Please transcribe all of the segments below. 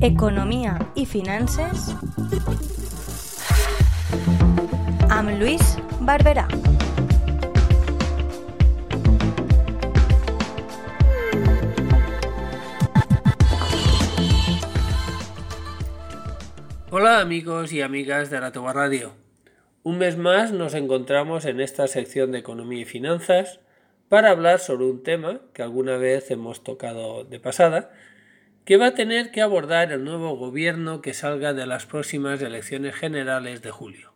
Economia i finances amb Lluís Barberà. Hola amigos y amigas de la Toba Radio. Un mes más nos encontramos en esta sección de economía y finanzas para hablar sobre un tema que alguna vez hemos tocado de pasada, que va a tener que abordar el nuevo gobierno que salga de las próximas elecciones generales de julio.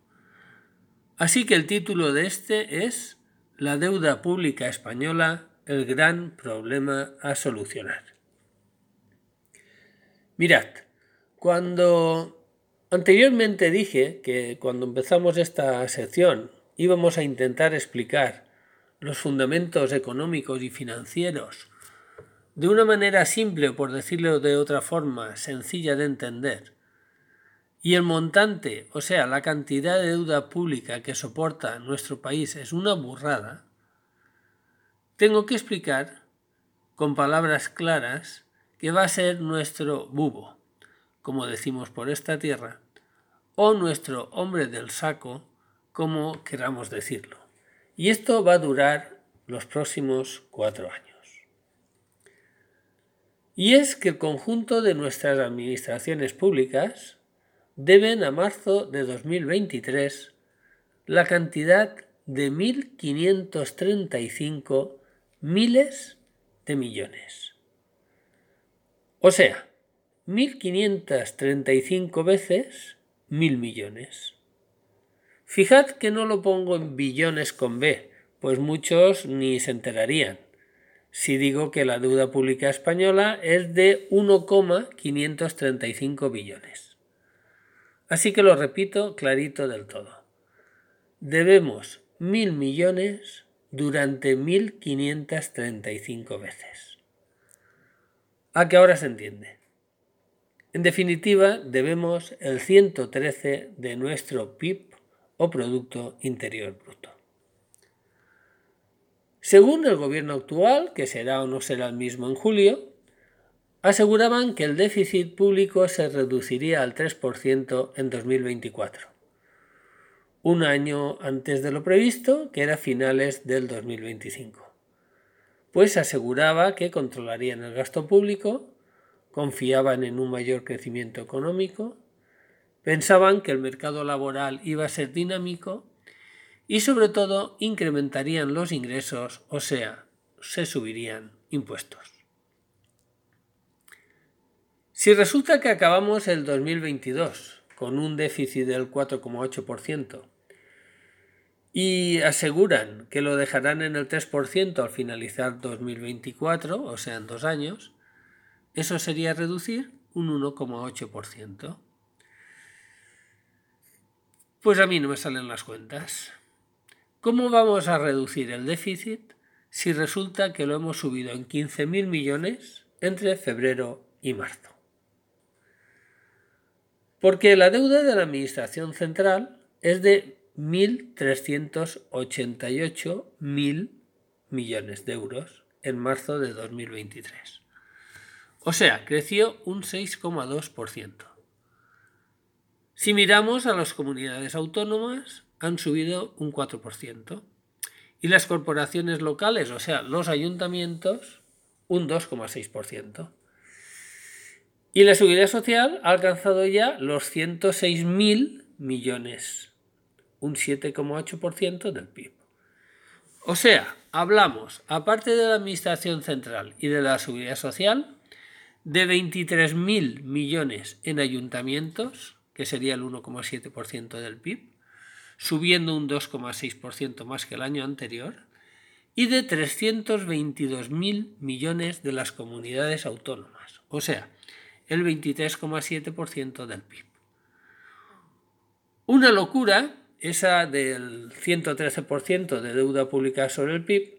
Así que el título de este es La deuda pública española, el gran problema a solucionar. Mirad, cuando anteriormente dije que cuando empezamos esta sección íbamos a intentar explicar los fundamentos económicos y financieros de una manera simple, o por decirlo de otra forma, sencilla de entender, y el montante, o sea, la cantidad de deuda pública que soporta nuestro país es una burrada, tengo que explicar con palabras claras que va a ser nuestro bubo, como decimos por esta tierra, o nuestro hombre del saco, como queramos decirlo. Y esto va a durar los próximos cuatro años. Y es que el conjunto de nuestras administraciones públicas deben a marzo de 2023 la cantidad de 1.535 miles de millones. O sea, 1.535 veces mil millones. Fijad que no lo pongo en billones con B, pues muchos ni se enterarían si digo que la deuda pública española es de 1,535 billones. Así que lo repito clarito del todo. Debemos mil millones durante 1.535 veces. ¿A qué ahora se entiende? En definitiva, debemos el 113 de nuestro PIB o Producto Interior Bruto. Según el gobierno actual, que será o no será el mismo en julio, aseguraban que el déficit público se reduciría al 3% en 2024, un año antes de lo previsto, que era finales del 2025. Pues aseguraba que controlarían el gasto público, confiaban en un mayor crecimiento económico, pensaban que el mercado laboral iba a ser dinámico y sobre todo incrementarían los ingresos, o sea, se subirían impuestos. Si resulta que acabamos el 2022 con un déficit del 4,8% y aseguran que lo dejarán en el 3% al finalizar 2024, o sea, en dos años, eso sería reducir un 1,8%. Pues a mí no me salen las cuentas. ¿Cómo vamos a reducir el déficit si resulta que lo hemos subido en 15.000 millones entre febrero y marzo? Porque la deuda de la Administración Central es de 1.388.000 millones de euros en marzo de 2023. O sea, creció un 6,2%. Si miramos a las comunidades autónomas, han subido un 4%. Y las corporaciones locales, o sea, los ayuntamientos, un 2,6%. Y la seguridad social ha alcanzado ya los 106.000 millones, un 7,8% del PIB. O sea, hablamos, aparte de la Administración Central y de la Seguridad Social, de 23.000 millones en ayuntamientos, que sería el 1,7% del PIB, subiendo un 2,6% más que el año anterior, y de 322.000 millones de las comunidades autónomas, o sea, el 23,7% del PIB. Una locura esa del 113% de deuda pública sobre el PIB,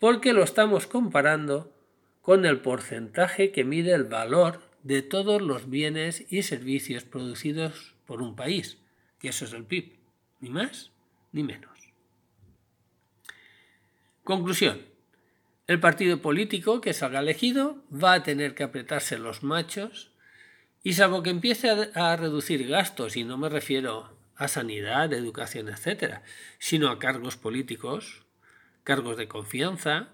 porque lo estamos comparando con el porcentaje que mide el valor de todos los bienes y servicios producidos por un país, que eso es el PIB ni más ni menos. Conclusión. El partido político que salga elegido va a tener que apretarse los machos y salvo que empiece a, a reducir gastos, y no me refiero a sanidad, educación, etcétera, sino a cargos políticos, cargos de confianza,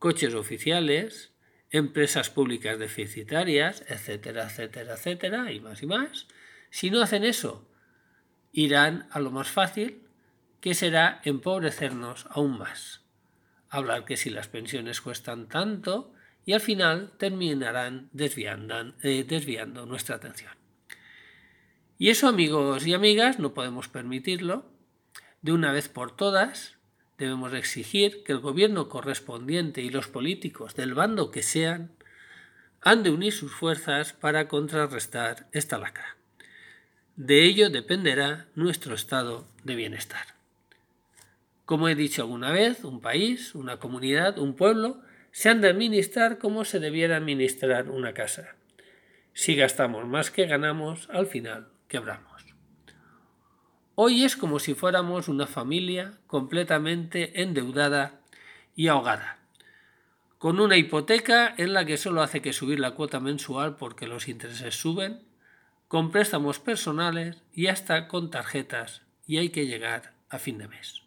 coches oficiales, empresas públicas deficitarias, etcétera, etcétera, etcétera, y más y más. Si no hacen eso, irán a lo más fácil, que será empobrecernos aún más. Hablar que si las pensiones cuestan tanto y al final terminarán desviando, eh, desviando nuestra atención. Y eso, amigos y amigas, no podemos permitirlo. De una vez por todas, debemos exigir que el gobierno correspondiente y los políticos del bando que sean han de unir sus fuerzas para contrarrestar esta lacra. De ello dependerá nuestro estado de bienestar. Como he dicho alguna vez, un país, una comunidad, un pueblo se han de administrar como se debiera administrar una casa. Si gastamos más que ganamos, al final quebramos. Hoy es como si fuéramos una familia completamente endeudada y ahogada, con una hipoteca en la que solo hace que subir la cuota mensual porque los intereses suben, con préstamos personales y hasta con tarjetas y hay que llegar a fin de mes.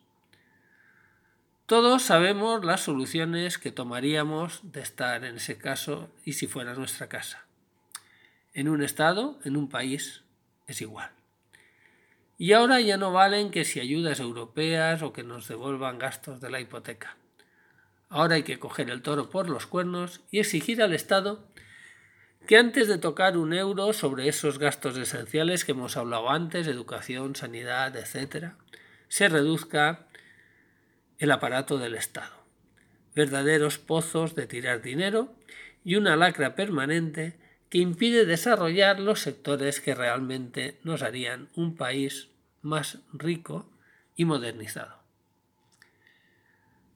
Todos sabemos las soluciones que tomaríamos de estar en ese caso y si fuera nuestra casa. En un estado, en un país, es igual. Y ahora ya no valen que si ayudas europeas o que nos devuelvan gastos de la hipoteca. Ahora hay que coger el toro por los cuernos y exigir al Estado que antes de tocar un euro sobre esos gastos esenciales que hemos hablado antes, educación, sanidad, etc., se reduzca el aparato del Estado. Verdaderos pozos de tirar dinero y una lacra permanente que impide desarrollar los sectores que realmente nos harían un país más rico y modernizado.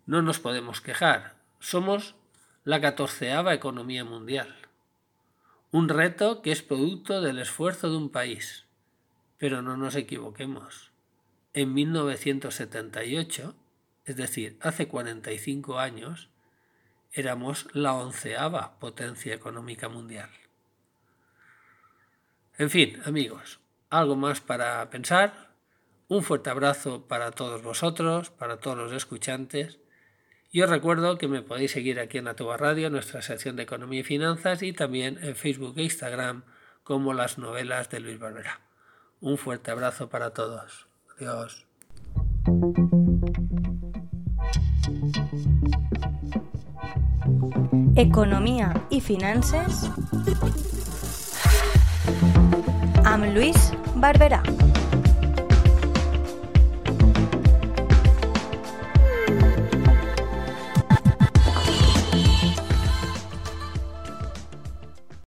No nos podemos quejar, somos la catorceava economía mundial, un reto que es producto del esfuerzo de un país. Pero no nos equivoquemos. En 1978, es decir, hace 45 años, éramos la onceava potencia económica mundial. En fin, amigos, algo más para pensar. Un fuerte abrazo para todos vosotros, para todos los escuchantes. Y os recuerdo que me podéis seguir aquí en Atoba Radio, nuestra sección de Economía y Finanzas, y también en Facebook e Instagram como las novelas de Luis Barbera. Un fuerte abrazo para todos. Adiós. Economía y finanzas amb Lluís Barberà.